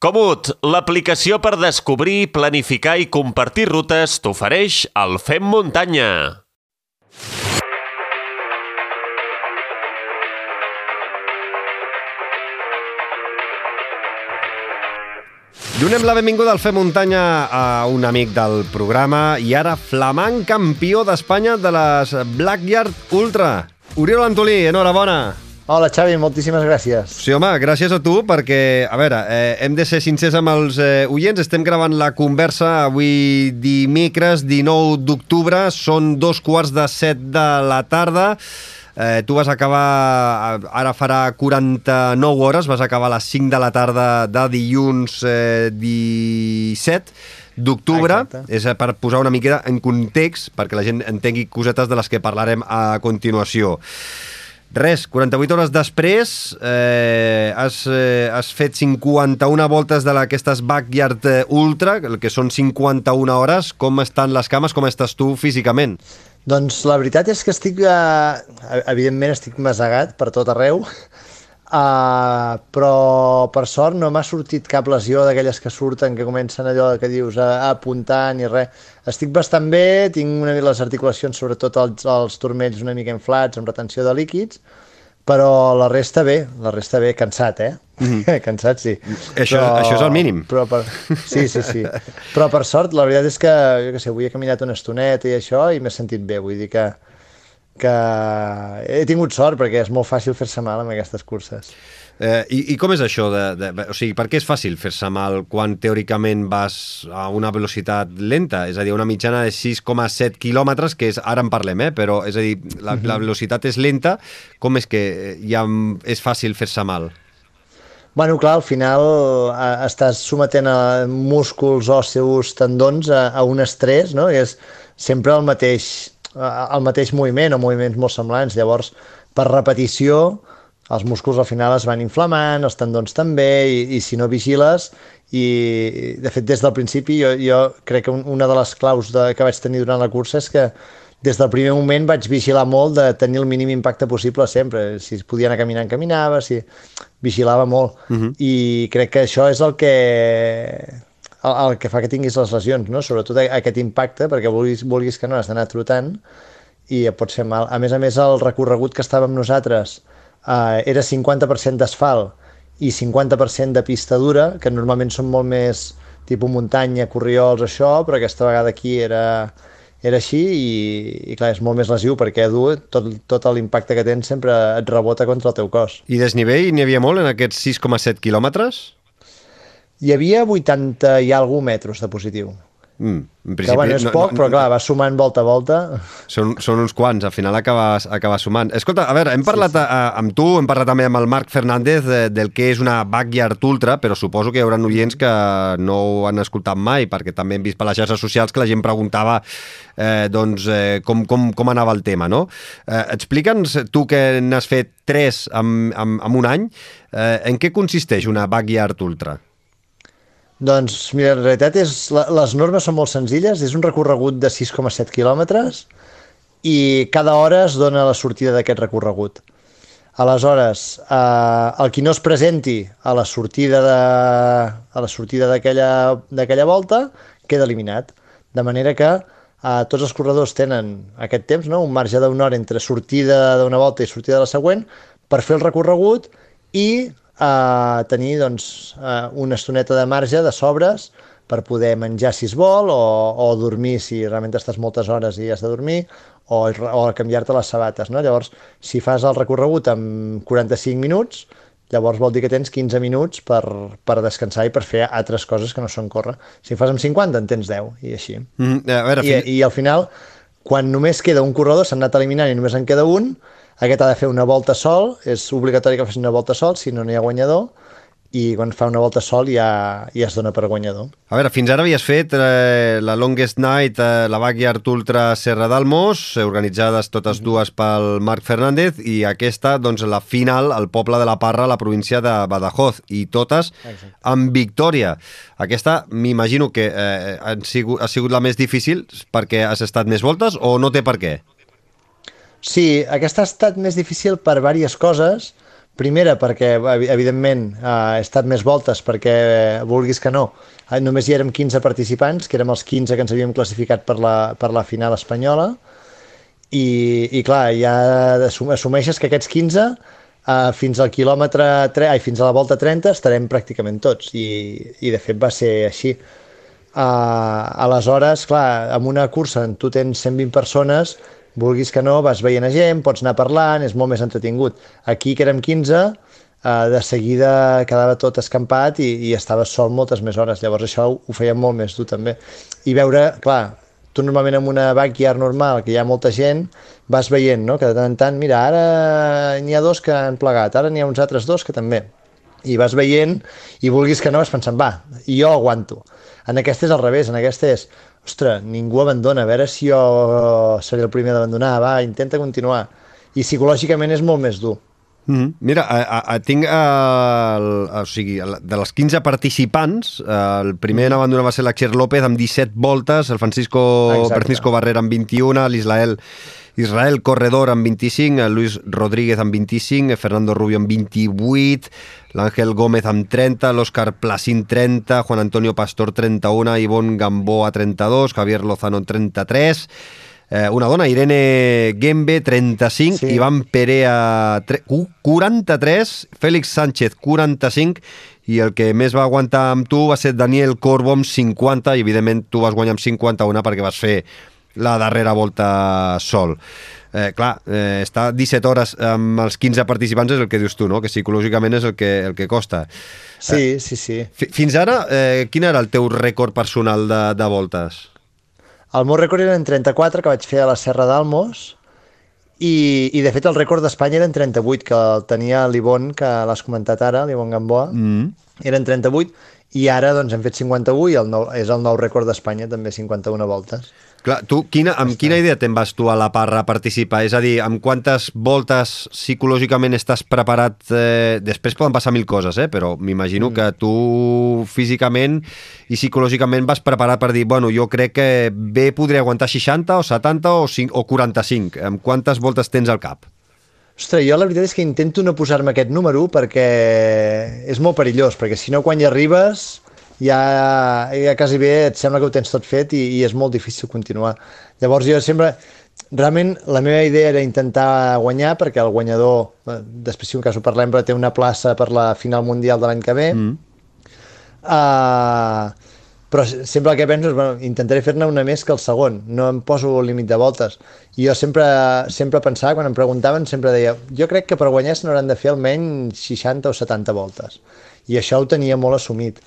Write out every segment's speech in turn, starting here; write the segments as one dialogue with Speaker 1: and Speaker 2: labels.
Speaker 1: Comut, l'aplicació per descobrir, planificar i compartir rutes t'ofereix el Fem Muntanya.
Speaker 2: Donem la benvinguda al Fer Muntanya a un amic del programa i ara flamant campió d'Espanya de les Blackyard Ultra. Oriol Antolí, enhorabona.
Speaker 3: Hola, Xavi, moltíssimes gràcies.
Speaker 2: Sí, home, gràcies a tu perquè, a veure, eh, hem de ser sincers amb els eh, oients. Estem gravant la conversa avui dimecres 19 d'octubre. Són dos quarts de set de la tarda. Eh, tu vas acabar, ara farà 49 hores, vas acabar a les 5 de la tarda de dilluns eh, 17 d'octubre. És eh, per posar una miqueta en context, perquè la gent entengui cosetes de les que parlarem a continuació. Res, 48 hores després eh, has, eh, has fet 51 voltes de aquestes Backyard eh, Ultra, el que són 51 hores. Com estan les cames? Com estàs tu físicament?
Speaker 3: Doncs la veritat és que estic, eh, evidentment estic masegat per tot arreu, uh, però per sort no m'ha sortit cap lesió d'aquelles que surten, que comencen allò que dius a, a apuntar ni res. Estic bastant bé, tinc una, les articulacions, sobretot els, els turmells una mica inflats, amb retenció de líquids, però la resta bé, la resta bé, cansat, eh? Mm -hmm. cansat, sí.
Speaker 2: Això, això és el mínim.
Speaker 3: Però per, sí, sí, sí. Però per sort, la veritat és que, jo què sé, avui he caminat una estoneta i això i m'he sentit bé, vull dir que, que he tingut sort perquè és molt fàcil fer-se mal amb aquestes curses.
Speaker 2: Eh, i, I com és això? De, de, o sigui, per què és fàcil fer-se mal quan teòricament vas a una velocitat lenta? És a dir, una mitjana de 6,7 quilòmetres, que és, ara en parlem, eh? però és a dir, la, la velocitat és lenta, com és que ja és fàcil fer-se mal?
Speaker 3: Bueno, clar, al final eh, estàs sometent a músculs, òsseus, tendons a, a un estrès, no? I és sempre el mateix, eh, el mateix moviment o moviments molt semblants. Llavors, per repetició, els músculs al final es van inflamant, els tendons també, i, i si no vigiles, i de fet des del principi jo, jo crec que una de les claus de, que vaig tenir durant la cursa és que des del primer moment vaig vigilar molt de tenir el mínim impacte possible sempre. Si es podia anar caminant, caminava, si... vigilava molt. Uh -huh. I crec que això és el que el, el que fa que tinguis les lesions, no? sobretot aquest impacte, perquè vulguis, vulguis que no has d'anar trotant i et pot fer mal. A més a més, el recorregut que estàvem nosaltres eh, era 50% d'asfalt i 50% de pista dura, que normalment són molt més tipus muntanya, corriols, això, però aquesta vegada aquí era, era així i, i clar, és molt més lesiu perquè dur tot, tot l'impacte que tens sempre et rebota contra el teu cos.
Speaker 2: I desnivell n'hi havia molt en aquests 6,7 quilòmetres?
Speaker 3: Hi havia 80 i alguna metres de positiu.
Speaker 2: Mm, en
Speaker 3: que bueno, és poc, no, no, però clar, va sumant volta a volta.
Speaker 2: Són, són uns quants, al final acabes, acabes sumant. Escolta, a veure, hem parlat sí, sí. A, amb tu, hem parlat també amb el Marc Fernández de, del que és una backyard ultra, però suposo que hi haurà oients que no ho han escoltat mai, perquè també hem vist per les xarxes socials que la gent preguntava eh, doncs, eh, com, com, com anava el tema, no? Eh, Explica'ns, tu que n'has fet tres en, en, en un any, eh, en què consisteix una backyard ultra?
Speaker 3: Doncs, mira, en realitat és, les normes són molt senzilles, és un recorregut de 6,7 quilòmetres i cada hora es dona la sortida d'aquest recorregut. Aleshores, eh, el qui no es presenti a la sortida de, a la sortida d'aquella volta queda eliminat. De manera que eh, tots els corredors tenen aquest temps, no? un marge d'una hora entre sortida d'una volta i sortida de la següent, per fer el recorregut i a tenir doncs, una estoneta de marge de sobres per poder menjar si es vol o, o dormir si realment estàs moltes hores i has de dormir o, o canviar-te les sabates. No? Llavors, si fas el recorregut en 45 minuts, llavors vol dir que tens 15 minuts per, per descansar i per fer altres coses que no són córrer. Si fas amb 50, en tens 10 i així.
Speaker 2: Mm, a veure,
Speaker 3: I, I al final, quan només queda un corredor, s'han anat eliminant i només en queda un, aquest ha de fer una volta sol, és obligatori que faci una volta sol, si no n'hi ha guanyador, i quan fa una volta sol ja, ja es dona per guanyador.
Speaker 2: A veure, fins ara havies fet eh, la Longest Night, eh, la Backyard Ultra Serra d'Almos, organitzades totes -hmm. dues pel Marc Fernández, i aquesta, doncs, la final al poble de la Parra, a la província de Badajoz, i totes Exacte. amb victòria. Aquesta, m'imagino que eh, ha, sigut, ha sigut la més difícil perquè has estat més voltes o no té per què?
Speaker 3: Sí, aquesta ha estat més difícil per diverses coses, Primera, perquè, evidentment, he estat més voltes, perquè, eh, vulguis que no, eh, només hi érem 15 participants, que érem els 15 que ens havíem classificat per la, per la final espanyola, i, i clar, ja assumeixes que aquests 15 eh, fins al quilòmetre 3, ai, fins a la volta 30 estarem pràcticament tots, i, i de fet va ser així. Uh, aleshores, clar, amb una cursa en tu tens 120 persones, vulguis que no, vas veient a gent, pots anar parlant, és molt més entretingut. Aquí, que érem 15, eh, de seguida quedava tot escampat i, i estaves sol moltes més hores. Llavors això ho, ho feia molt més dur també. I veure, clar, tu normalment en una backyard normal, que hi ha molta gent, vas veient, no?, que de tant en tant, mira, ara n'hi ha dos que han plegat, ara n'hi ha uns altres dos que també. I vas veient, i vulguis que no, vas pensant, va, jo aguanto. En aquesta és al revés, en aquesta és, ostres, ningú abandona, a veure si jo seré el primer d'abandonar, va, intenta continuar. I psicològicament és molt més dur.
Speaker 2: Mm -hmm. Mira, a, a, tinc el, o sigui, de les 15 participants, el primer en abandonar va ser l'Axier López amb 17 voltes, el Francisco, Exacte. Francisco Barrera amb 21, l'Israel Israel Corredor amb 25, el Luis Rodríguez amb 25, Fernando Rubio amb 28, l'Àngel Gómez amb 30, l'Òscar Placín 30, Juan Antonio Pastor 31, Ivonne Gamboa 32, Javier Lozano 33, eh, una dona, Irene Gembe, 35, sí. Ivan Perea, 43, Félix Sánchez, 45, i el que més va aguantar amb tu va ser Daniel Corbo amb 50, i evidentment tu vas guanyar amb 51 perquè vas fer la darrera volta sol. Eh, clar, eh, estar 17 hores amb els 15 participants és el que dius tu, no? que psicològicament és el que, el que costa.
Speaker 3: Sí, eh, sí, sí.
Speaker 2: Fins ara, eh, quin era el teu rècord personal de, de voltes?
Speaker 3: El meu rècord era en 34, que vaig fer a la Serra d'Almos, i, i de fet el rècord d'Espanya era en 38, que el tenia l'Ivon, que l'has comentat ara, l'Ivon Gamboa, mm. era en 38, i ara doncs hem fet 51 i el nou, és el nou rècord d'Espanya, també 51 voltes.
Speaker 2: Clar, tu, quina, amb quina idea te'n vas tu a la parra a participar? És a dir, amb quantes voltes psicològicament estàs preparat? Eh, després poden passar mil coses, eh? però m'imagino mm. que tu físicament i psicològicament vas preparat per dir, bueno, jo crec que bé podré aguantar 60 o 70 o, 5, o 45. Amb quantes voltes tens al cap?
Speaker 3: Ostres, jo la veritat és que intento no posar-me aquest número perquè és molt perillós, perquè si no quan hi arribes ja, ja quasi bé et sembla que ho tens tot fet i, i és molt difícil continuar. Llavors jo sempre, realment la meva idea era intentar guanyar perquè el guanyador, eh, després si un cas ho parlem, però té una plaça per la final mundial de l'any que ve. Mm. Uh, però sempre el que penso és, bueno, intentaré fer-ne una més que el segon, no em poso el límit de voltes. I jo sempre, sempre pensava, quan em preguntaven, sempre deia, jo crec que per guanyar se n'hauran de fer almenys 60 o 70 voltes. I això ho tenia molt assumit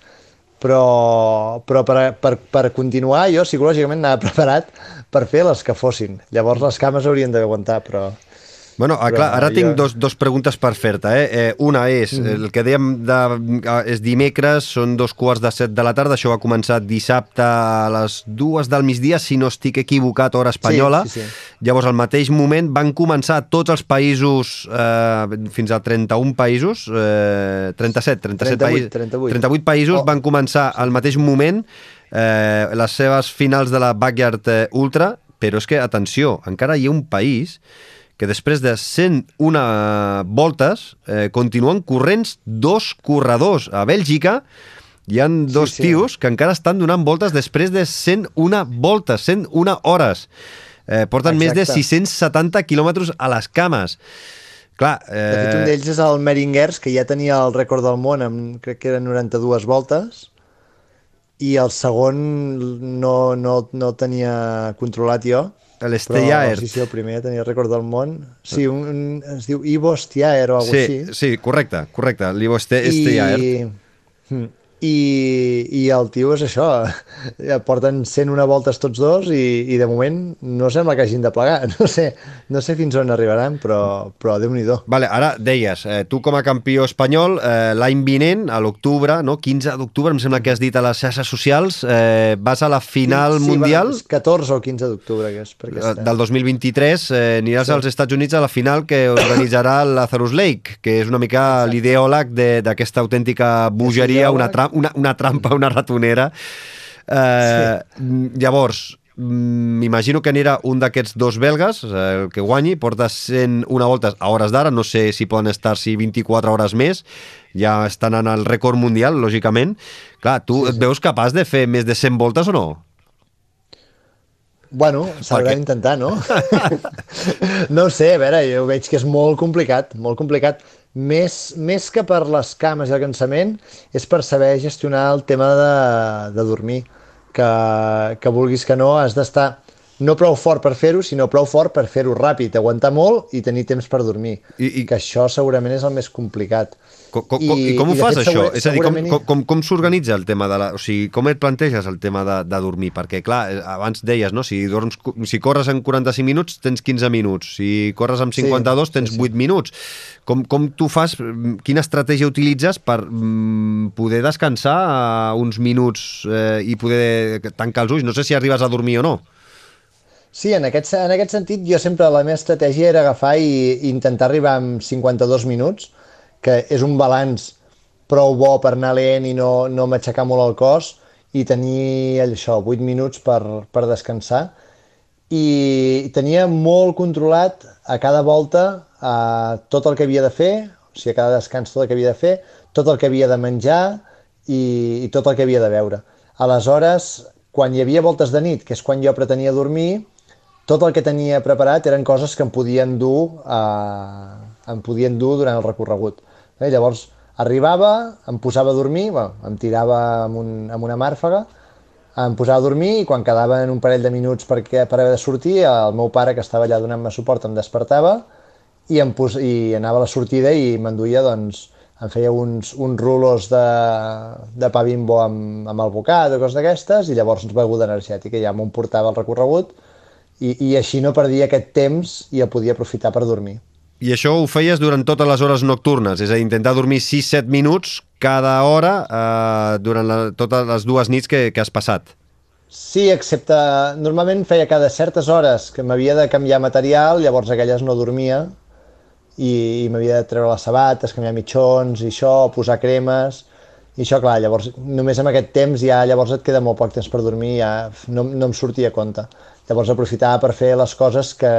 Speaker 3: però, però per, per, per continuar jo psicològicament anava preparat per fer les que fossin. Llavors les cames haurien d'aguantar, però...
Speaker 2: Bueno, ah, clar, ara jo... tinc dos, dos preguntes per fer-te. Eh? Eh, una és, mm. el que dèiem de, ah, és dimecres, són dos quarts de set de la tarda, això va començar dissabte a les dues del migdia, si no estic equivocat, hora espanyola. Sí, sí, sí. Llavors, al mateix moment, van començar tots els països, eh, fins a 31 països, eh, 37, 37 països, 38. 38 països oh. van començar al mateix moment eh, les seves finals de la Backyard eh, Ultra, però és que, atenció, encara hi ha un país que després de 101 voltes eh, continuen corrents dos corredors. A Bèlgica hi han dos sí, sí. tios que encara estan donant voltes després de 101 voltes, 101 hores. Eh, porten Exacte. més de 670 quilòmetres a les cames. Clar,
Speaker 3: eh... De fet, un d'ells és el Meringers, que ja tenia el rècord del món amb, crec que eren 92 voltes, i el segon no, no, no tenia controlat jo,
Speaker 2: L'Estellaer.
Speaker 3: Sí, sí, el primer tenia rècord del món. Sí, un, un, es diu Ivo Stiaer o alguna
Speaker 2: sí,
Speaker 3: així.
Speaker 2: Sí, correcte, correcte. L'Ivo Stiaer. I...
Speaker 3: Hmm i, i el tio és això, porten 101 voltes tots dos i, i de moment no sembla que hagin de plegar, no sé, no sé fins on arribaran, però, però déu-n'hi-do.
Speaker 2: Vale, ara deies, eh, tu com a campió espanyol, eh, l'any vinent, a l'octubre, no? 15 d'octubre, em sembla que has dit a les xarxes socials, eh, vas a la final sí, sí, mundial...
Speaker 3: Sí, 14 o 15 d'octubre, que és.
Speaker 2: Perquè eh, del 2023, eh, aniràs sí. als Estats Units a la final que organitzarà el Lazarus Lake, que és una mica l'ideòleg d'aquesta autèntica bogeria, una, tram una, una trampa, una ratonera. Eh, sí. Llavors, mm, m'imagino que anirà un d'aquests dos belgues, eh, el que guanyi, porta 101 voltes a hores d'ara, no sé si poden estar-s'hi 24 hores més, ja estan en el rècord mundial, lògicament. Clar, tu sí, sí. et veus capaç de fer més de 100 voltes o no?
Speaker 3: Bueno, s'haurà
Speaker 2: Perquè-
Speaker 3: d'intentar, no? no sé, a veure, jo veig que és molt complicat, molt complicat. Més, més que per les cames i el cansament, és per saber gestionar el tema de, de dormir. Que, que vulguis que no, has d'estar no prou fort per fer-ho, sinó prou fort per fer-ho ràpid, aguantar molt i tenir temps per dormir.
Speaker 2: I- i-
Speaker 3: Que això segurament és el més complicat.
Speaker 2: Com, com, I, I com ho
Speaker 3: de
Speaker 2: fas,
Speaker 3: fet,
Speaker 2: això?
Speaker 3: segura-
Speaker 2: És a dir, com, com, com, com s'organitza el tema de la... O sigui, com et planteges el tema de, de dormir? Perquè, clar, eh, abans deies, no? Si, dorms, si corres en 45 minuts, tens 15 minuts. Si corres amb
Speaker 3: Sí,
Speaker 2: 52, tens
Speaker 3: sí, sí.
Speaker 2: 8 minuts. Com, com tu fas... mm, Quina estratègia utilitzes per mm, poder descansar uns minuts eh, i poder tancar els ulls? No sé si arribes a dormir o no.
Speaker 3: Sí, en aquest, en aquest sentit, jo sempre la meva estratègia era agafar i, i intentar arribar amb 52 minuts, que és un balanç prou bo per anar lent i no, no m'aixecar molt el cos, i tenir això, 8 minuts per, per descansar. I tenia molt controlat a cada volta eh, tot el que havia de fer, o sigui, a cada descans tot el que havia de fer, tot el que havia de menjar i, i tot el que havia de beure. Aleshores, quan hi havia voltes de nit, que és quan jo pretenia dormir, tot el que tenia preparat eren coses que em podien dur, eh, em podien dur durant el recorregut. Eh? Llavors, arribava, em posava a dormir, bueno, em tirava amb, un, amb una màrfaga, em posava a dormir i quan quedaven un parell de minuts perquè, per haver de sortir, el meu pare, que estava allà donant-me suport, em despertava i, em pos i anava a la sortida i m'enduia, doncs, em feia uns, uns rulos de, de pa bimbo amb, amb alvocat o coses d'aquestes i llavors beguda energètica, ja m'ho portava al recorregut i, i així no perdia aquest temps i el podia aprofitar per dormir.
Speaker 2: I això ho feies durant totes les hores nocturnes, és a dir, intentar dormir 6-7 minuts cada hora eh, durant la, totes les dues nits que, que has passat.
Speaker 3: Sí, excepte... Normalment feia cada certes hores que m'havia de canviar material, llavors aquelles no dormia i, i m'havia de treure les sabates, canviar mitjons i això, posar cremes... I això, clar, llavors, només amb aquest temps ja llavors et queda molt poc temps per dormir, ja no, no em sortia a compte. Llavors aprofitava per fer les coses que,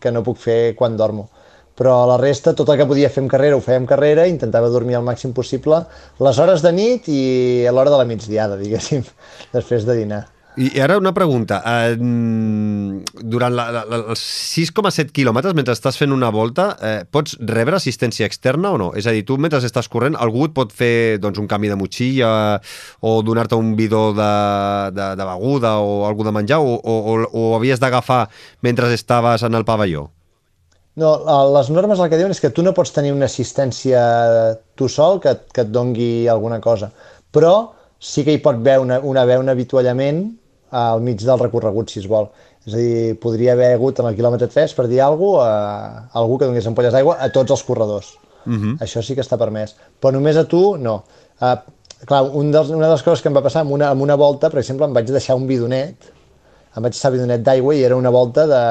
Speaker 3: que no puc fer quan dormo. Però la resta, tot el que podia fer en carrera ho feia en carrera, intentava dormir el màxim possible, les hores de nit i a l'hora de la migdiada, diguéssim, després de dinar.
Speaker 2: I ara una pregunta. Eh, durant la, la, els 6,7 quilòmetres, mentre estàs fent una volta, eh, pots rebre assistència externa o no? És a dir, tu mentre estàs corrent, algú et pot fer doncs, un canvi de motxilla o donar-te un bidó de, de, de beguda o algú de menjar o, o, o, havies d'agafar mentre estaves en el pavelló?
Speaker 3: No, les normes el que diuen és que tu no pots tenir una assistència tu sol que, que et dongui alguna cosa, però sí que hi pot haver una, una, haver un avituallament al mig del recorregut, si es vol. És a dir, podria haver hagut en el quilòmetre 3, per dir alguna cosa, a algú que donés ampolles d'aigua a tots els corredors. Uh -huh. Això sí que està permès. Però només a tu, no. Uh, clar, un dels, una de les coses que em va passar amb una, amb una volta, per exemple, em vaig deixar un bidonet, em vaig deixar bidonet d'aigua i era una volta de,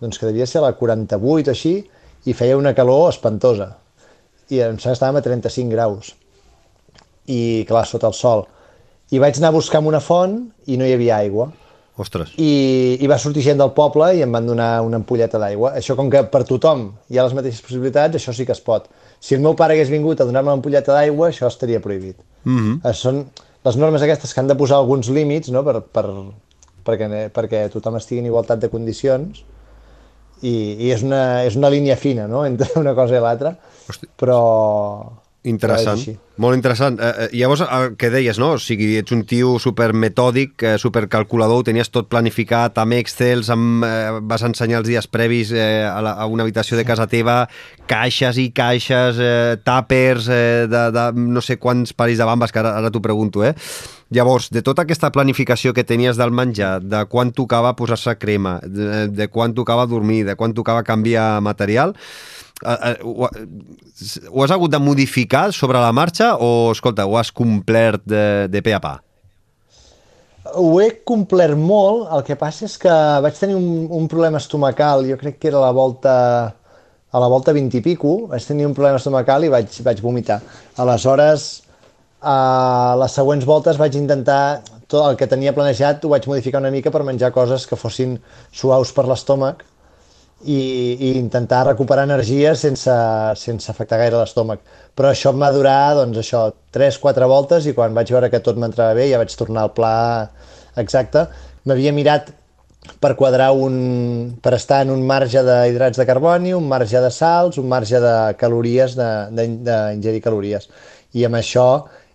Speaker 3: doncs que devia ser la 48 o així, i feia una calor espantosa. I em sembla que estàvem a 35 graus. I, clar, sota el sol. I vaig anar a buscar una font i no hi havia aigua.
Speaker 2: Ostres.
Speaker 3: I, i va sortir gent del poble i em van donar una ampolleta d'aigua. Això, com que per tothom hi ha les mateixes possibilitats, això sí que es pot. Si el meu pare hagués vingut a donar-me una ampolleta d'aigua, això estaria prohibit.
Speaker 2: Mm -hmm.
Speaker 3: Són les normes aquestes que han de posar alguns límits no? per, per, perquè, perquè tothom estigui en igualtat de condicions i, i és, una, és una línia fina no? entre una cosa i l'altra, però...
Speaker 2: Interessant, molt interessant. Eh, eh, llavors, el que deies, no? O sigui, ets un tio supermetòdic, eh, supercalculador, ho tenies tot planificat, amb Excels, amb, eh, vas ensenyar els dies previs eh, a, la, a una habitació de casa teva, caixes i caixes, eh, tàpers, eh, de, de no sé quants paris de bambes, que ara, ara t'ho pregunto, eh? Llavors, de tota aquesta planificació que tenies del menjar, de quan tocava posar-se crema, de, de quan tocava dormir, de quan tocava canviar material, eh, eh, ho, ho has hagut de modificar sobre la marxa o, escolta, ho has complert de, de pe a pa?
Speaker 3: Ho he complert molt, el que passa és que vaig tenir un, un problema estomacal, jo crec que era la volta, a la volta 20 i pico, vaig tenir un problema estomacal i vaig, vaig vomitar. Aleshores, a les següents voltes vaig intentar tot el que tenia planejat ho vaig modificar una mica per menjar coses que fossin suaus per l'estómac i, i intentar recuperar energia sense, sense afectar gaire l'estómac. Però això em va durar, doncs això, 3-4 voltes i quan vaig veure que tot m'entrava bé ja vaig tornar al pla exacte. M'havia mirat per quadrar un... per estar en un marge d'hidrats de carboni, un marge de sals, un marge de calories, d'ingerir calories. I amb això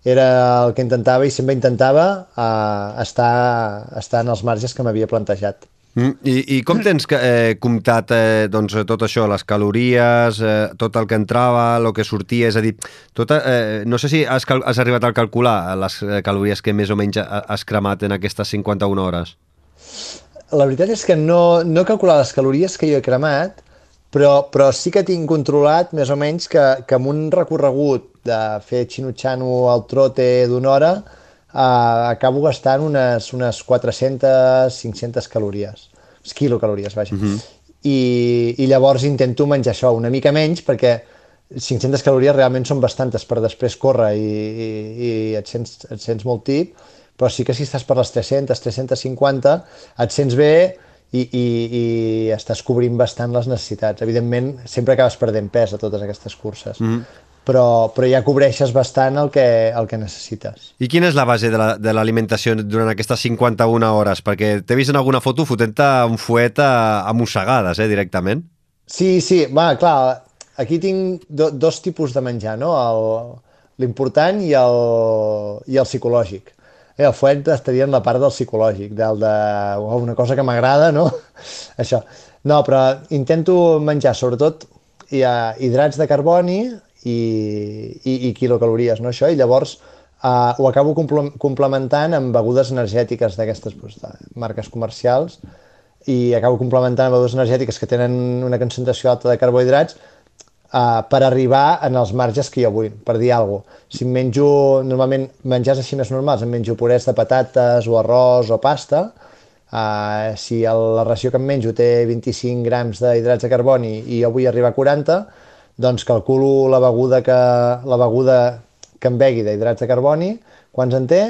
Speaker 3: era el que intentava i sempre intentava uh, estar, estar en els marges que m'havia plantejat.
Speaker 2: Mm, i, I com tens eh, comptat eh, doncs, tot això, les calories, eh, tot el que entrava, el que sortia, és a dir, tot, eh, no sé si has, has arribat a calcular les eh, calories que més o menys has cremat en aquestes 51 hores?
Speaker 3: La veritat és que no, no he calculat les calories que jo he cremat, però, però sí que tinc controlat més o menys que, que amb un recorregut de fer xinutxano al trote d'una hora uh, acabo gastant unes, unes 400-500 calories, quilocalories, vaja. Mhm. -huh. I, I llavors intento menjar això, una mica menys, perquè 500 calories realment són bastantes per després córrer i, i, i et, sents, et sents molt tip, però sí que si estàs per les 300, 350, et sents bé i, i, i estàs cobrint bastant les necessitats. Evidentment, sempre acabes perdent pes a totes aquestes curses, mm -hmm però, però ja cobreixes bastant el que, el que necessites.
Speaker 2: I quina és la base de l'alimentació la, durant aquestes 51 hores? Perquè t'he vist en alguna foto fotent-te un fuet a, a mossegades, eh, directament.
Speaker 3: Sí, sí, va, clar, aquí tinc do, dos tipus de menjar, no? L'important i, el, i el psicològic. Eh, el fuet estaria en la part del psicològic, del de oh, una cosa que m'agrada, no? Això. No, però intento menjar sobretot hi ha hidrats de carboni i, i, i quilocalories, no, això? I llavors uh, ho acabo complementant amb begudes energètiques d'aquestes doncs, marques comercials i acabo complementant amb begudes energètiques que tenen una concentració alta de carbohidrats uh, per arribar en els marges que jo vull, per dir alguna cosa. Si menjo, normalment, menjars així més normals, em menjo purés de patates o arròs o pasta, uh, si el, la ració que em menjo té 25 grams d'hidrats de carboni i jo vull arribar a 40, doncs calculo la beguda que, la beguda que em begui d'hidrats de carboni, quants en té,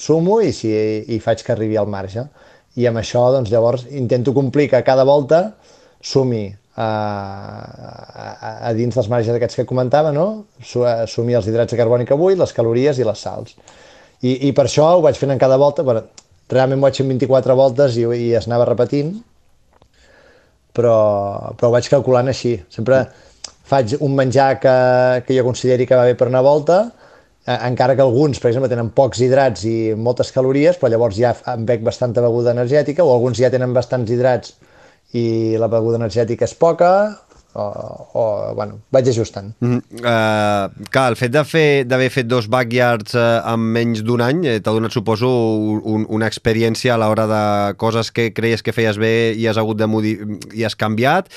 Speaker 3: sumo i, si, i faig que arribi al marge. I amb això, doncs, llavors, intento complir que cada volta sumi a, a, a dins dels marges aquests que comentava, no? Sumi els hidrats de carboni que vull, les calories i les sals. I, i per això ho vaig fent en cada volta, bueno, realment ho vaig fent 24 voltes i, i es anava repetint, però, però ho vaig calculant així. Sempre, faig un menjar que, que jo consideri que va bé per una volta, eh, encara que alguns, per exemple, tenen pocs hidrats i moltes calories, però llavors ja em bec bastanta beguda energètica, o alguns ja tenen bastants hidrats i la beguda energètica és poca, o, o bueno, vaig ajustant. Mm,
Speaker 2: uh, clar, el fet d'haver fet dos backyards uh, en menys d'un any eh, t'ha donat, suposo, un, una experiència a l'hora de coses que creies que feies bé i has hagut de i has canviat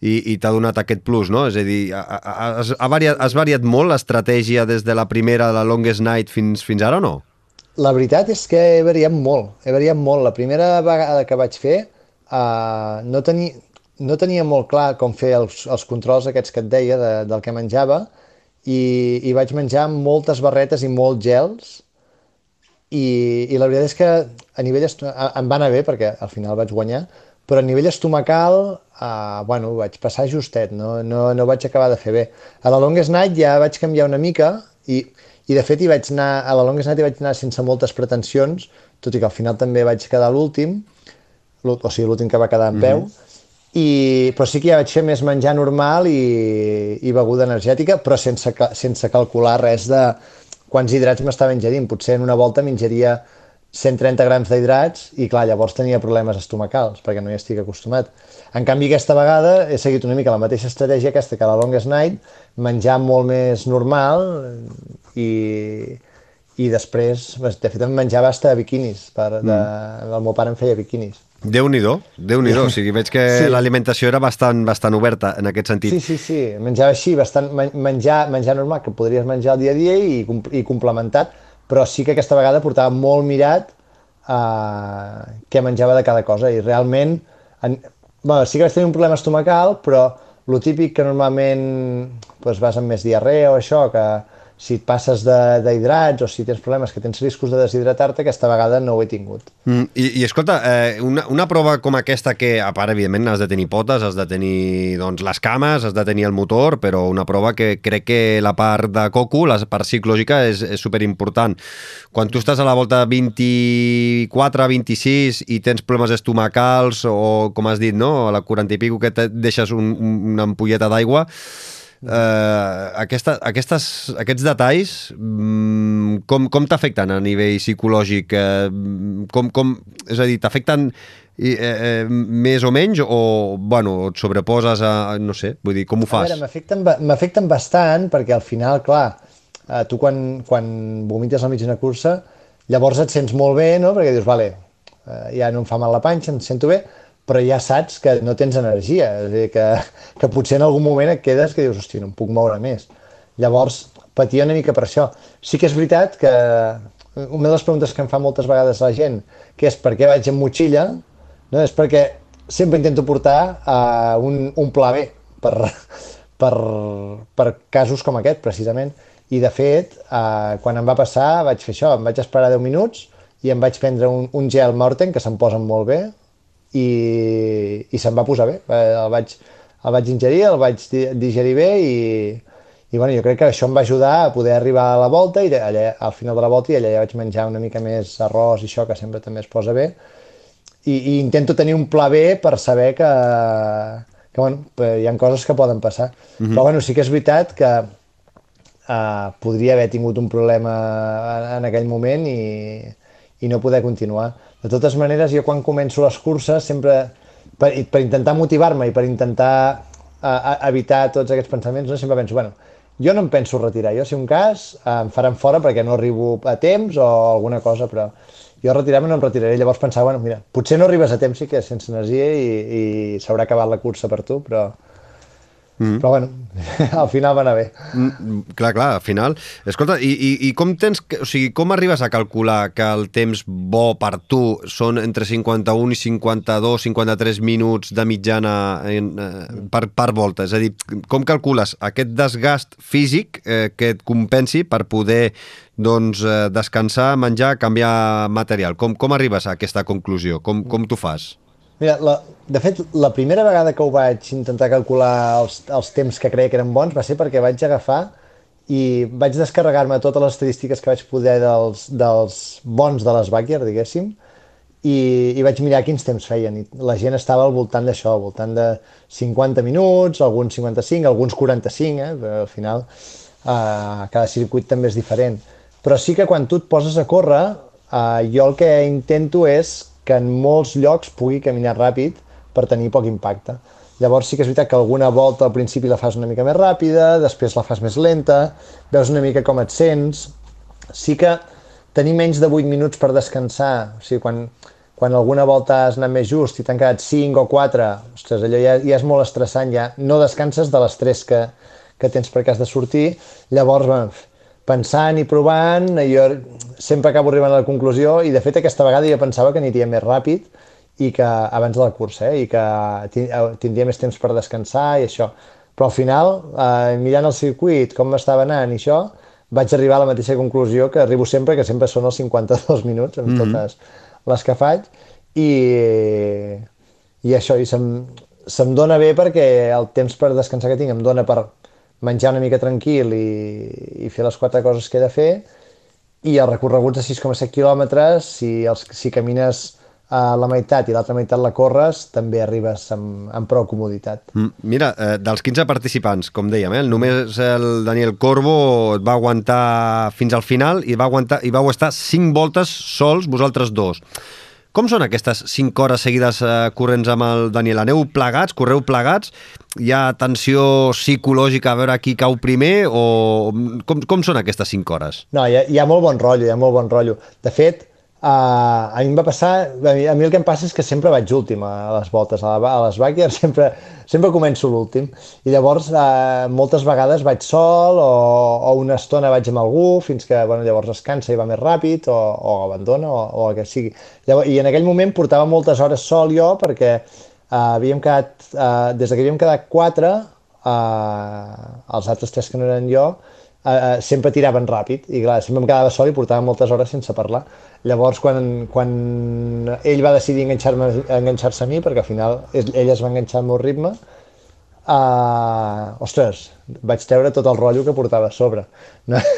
Speaker 2: i, i t'ha donat aquest plus, no? És a dir, has, ha variat, has variat molt l'estratègia des de la primera, la Longest Night, fins, fins ara o no?
Speaker 3: La veritat és que he variat molt, he variat molt. La primera vegada que vaig fer uh, no, teni, no tenia molt clar com fer els, els controls aquests que et deia de, del que menjava i, i vaig menjar moltes barretes i molts gels i, i la veritat és que a nivell em va anar bé perquè al final vaig guanyar, però a nivell estomacal, uh, bueno, vaig passar justet, no, no, no vaig acabar de fer bé. A la Longest Night ja vaig canviar una mica i, i de fet hi vaig anar, a la Longest Night hi vaig anar sense moltes pretensions, tot i que al final també vaig quedar l'últim, o sigui, l'últim que va quedar en peu, mm -hmm. I, però sí que ja vaig fer més menjar normal i, i beguda energètica, però sense, sense calcular res de quants hidrats m'estava ingerint. Potser en una volta m'ingeria 130 grams d'hidrats i clar, llavors tenia problemes estomacals perquè no hi estic acostumat. En canvi aquesta vegada he seguit una mica la mateixa estratègia aquesta que la Longest Night, menjar molt més normal i, i després, de fet em menjava hasta biquinis, per, de, mm. el meu pare em feia biquinis.
Speaker 2: Déu-n'hi-do, déu nhi o sigui, veig que sí. l'alimentació era bastant, bastant oberta en aquest sentit.
Speaker 3: Sí, sí, sí, menjava així, bastant, menjar, menjar normal, que podries menjar el dia a dia i, i complementat, però sí que aquesta vegada portava molt mirat uh, què menjava de cada cosa. I realment en, bueno, sí que vaig tenir un problema estomacal però el típic que normalment doncs, vas amb més diarrea o això, que, si et passes d'hidrats o si tens problemes que tens riscos de deshidratar-te, aquesta vegada no ho he tingut.
Speaker 2: Mm, i, I escolta, eh, una, una prova com aquesta que, a part, evidentment, has de tenir potes, has de tenir doncs, les cames, has de tenir el motor, però una prova que crec que la part de coco, la part psicològica, és, és superimportant. Quan tu estàs a la volta 24, 26 i tens problemes estomacals o, com has dit, no? a la 40 i pico que te deixes un, una ampolleta d'aigua, eh, aquesta, aquestes, aquests detalls mm, com, com t'afecten a nivell psicològic? Eh, com, com, és a dir, t'afecten i, eh, eh, més o menys o, bueno, et sobreposes a, no sé, vull dir, com ho
Speaker 3: A
Speaker 2: fas?
Speaker 3: veure, m'afecten bastant perquè al final, clar, eh, tu quan, quan vomites al mig d'una cursa, llavors et sents molt bé, no? Perquè dius, vale, eh, ja no em fa mal la panxa, em sento bé, però ja saps que no tens energia, és a dir, que, que potser en algun moment et quedes que dius, hòstia, no em puc moure més. Llavors, patia una mica per això. Sí que és veritat que una de les preguntes que em fa moltes vegades la gent, que és per què vaig amb motxilla, no? és perquè sempre intento portar uh, un, un pla B per, per, per casos com aquest, precisament. I, de fet, uh, quan em va passar, vaig fer això, em vaig esperar 10 minuts i em vaig prendre un, un gel Morten, que se'm posen molt bé, i, i se'm va posar bé. Eh, El vaig, el vaig ingerir, el vaig di- digerir bé i, i bueno, jo crec que això em va ajudar a poder arribar a la volta i allà, al final de la volta i allà ja vaig menjar una mica més arròs i això, que sempre també es posa bé. I, i intento tenir un pla B per saber que, que bueno, hi ha coses que poden passar. Mm -hmm. Però bueno, sí que és veritat que uh, podria haver tingut un problema en, en aquell moment i, i no poder continuar. De totes maneres, jo quan començo les curses sempre, per, per intentar motivar-me i per intentar uh, evitar tots aquests pensaments, no, sempre penso, bueno, jo no em penso retirar, jo si un cas em faran fora perquè no arribo a temps o alguna cosa, però jo retirar-me no em retiraré. Llavors pensava, bueno, mira, potser no arribes a temps, sí que sense energia i, i s'haurà acabat la cursa per tu, però, mm. però bueno, al final va anar bé.
Speaker 2: Mm, clar, clar, al final. Escolta, i, i, i com tens, o sigui, com arribes a calcular que el temps bo per tu són entre 51 i 52, 53 minuts de mitjana en, eh, per, per volta? És a dir, com calcules aquest desgast físic eh, que et compensi per poder doncs, eh, descansar, menjar, canviar material? Com, com arribes a aquesta conclusió? Com, com t'ho fas?
Speaker 3: Mira, la, de fet, la primera vegada que ho vaig intentar calcular els, els temps que creia que eren bons va ser perquè vaig agafar i vaig descarregar-me totes les estadístiques que vaig poder dels, dels bons de les Backyard, diguéssim, i, i vaig mirar quins temps feien. I la gent estava al voltant d'això, al voltant de 50 minuts, alguns 55, alguns 45, eh? Però al final eh, cada circuit també és diferent. Però sí que quan tu et poses a córrer, eh, jo el que intento és que en molts llocs pugui caminar ràpid per tenir poc impacte. Llavors sí que és veritat que alguna volta al principi la fas una mica més ràpida, després la fas més lenta, veus una mica com et sents. Sí que tenir menys de 8 minuts per descansar, o sigui, quan, quan alguna volta has anat més just i t'han quedat 5 o 4, ostres, allò ja, ja és molt estressant, ja no descanses de l'estrès que, que tens perquè has de sortir, llavors, bueno, pensant i provant, jo sempre acabo arribant a la conclusió i de fet aquesta vegada jo pensava que aniria més ràpid i que abans de la cursa, eh, i que tin- tindria més temps per descansar i això. Però al final, eh, mirant el circuit, com m'estava anant i això, vaig arribar a la mateixa conclusió que arribo sempre, que sempre són els 52 minuts amb mm -hmm. totes les que faig i, i això, i se'm, se'm dona bé perquè el temps per descansar que tinc em dona per menjar una mica tranquil i, i fer les quatre coses que he de fer i els recorreguts de 6,7 quilòmetres, si, els, si camines a la meitat i l'altra meitat la corres, també arribes amb, amb prou comoditat.
Speaker 2: Mm, Mira, eh, dels 15 participants, com dèiem, eh, només el Daniel Corbo et va aguantar fins al final i va aguantar i vau estar 5 voltes sols, vosaltres dos. Com són aquestes 5 hores seguides eh, corrents amb el Daniel? Aneu plegats, correu plegats? Hi ha tensió psicològica a veure qui cau primer? O com, com són aquestes 5 hores?
Speaker 3: No, hi ha, hi ha molt bon rotllo, hi ha molt bon rotllo. De fet, Uh, a mi em va passar, a mi, a mi el que em passa és que sempre vaig últim a les voltes, a, la, a les backyard sempre, sempre començo l'últim i llavors uh, moltes vegades vaig sol o, o una estona vaig amb algú fins que bueno, llavors es cansa i va més ràpid o, o abandona o, o el que sigui. Llavors, I en aquell moment portava moltes hores sol jo perquè uh, havíem quedat, uh, des que havíem quedat quatre, uh, els altres tres que no eren jo, uh, sempre tiraven ràpid i clar, sempre em quedava sol i portava moltes hores sense parlar. Llavors, quan, quan ell va decidir enganxar-se enganxar a mi, perquè al final ell es va enganxar al meu ritme, uh, ostres, vaig treure tot el rotllo que portava a sobre. No?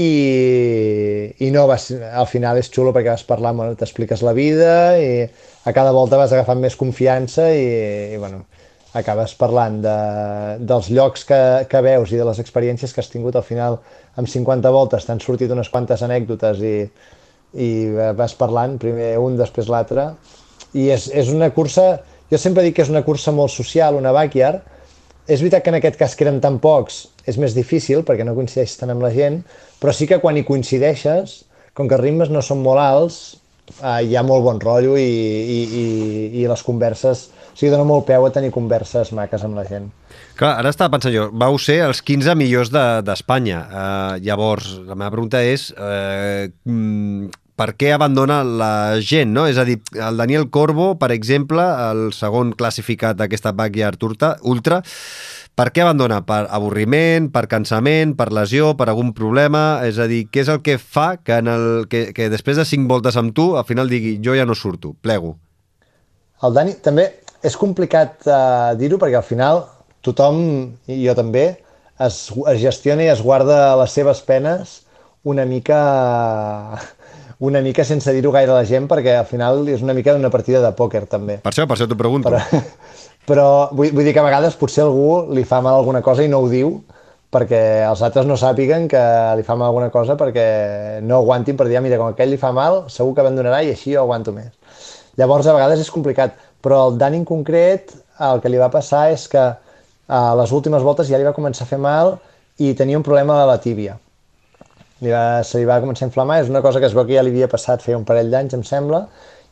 Speaker 3: I, i no, vas, al final és xulo perquè vas parlar, bueno, t'expliques la vida i a cada volta vas agafant més confiança i, i bueno, acabes parlant de, dels llocs que, que veus i de les experiències que has tingut al final amb 50 voltes. T'han sortit unes quantes anècdotes i, i vas parlant primer un, després l'altre. I és, és una cursa jo sempre dic que és una cursa molt social, una backyard. És veritat que en aquest cas que eren tan pocs és més difícil perquè no coincideixes tant amb la gent però sí que quan hi coincideixes com que els ritmes no són molt alts eh, hi ha molt bon rotllo i, i, i, i les converses o sigui, dona molt peu a tenir converses maques amb la gent.
Speaker 2: Clar, ara estava pensant jo, vau ser els 15 millors d'Espanya. De, uh, llavors, la meva pregunta és uh, per què abandona la gent, no? És a dir, el Daniel Corbo, per exemple, el segon classificat d'aquesta Backyard Ultra, per què abandona? Per avorriment, per cansament, per lesió, per algun problema? És a dir, què és el que fa que, en el, que, que després de cinc voltes amb tu, al final digui, jo ja no surto, plego?
Speaker 3: El Dani, també, és complicat uh, dir-ho perquè al final tothom, i jo també, es, es gestiona i es guarda les seves penes una mica una mica sense dir-ho gaire a la gent perquè al final és una mica una partida de pòquer també.
Speaker 2: Per això, per això t'ho pregunto.
Speaker 3: Però, però vull, vull dir que a vegades potser algú li fa mal alguna cosa i no ho diu perquè els altres no sàpiguen que li fa mal alguna cosa perquè no aguantin per dir, ah, mira, com aquell li fa mal, segur que abandonarà i així jo aguanto més. Llavors, a vegades és complicat però el Dani en concret el que li va passar és que a les últimes voltes ja li va començar a fer mal i tenia un problema a la tíbia. Li va, se li va començar a inflamar, és una cosa que es veu que ja li havia passat feia un parell d'anys, em sembla,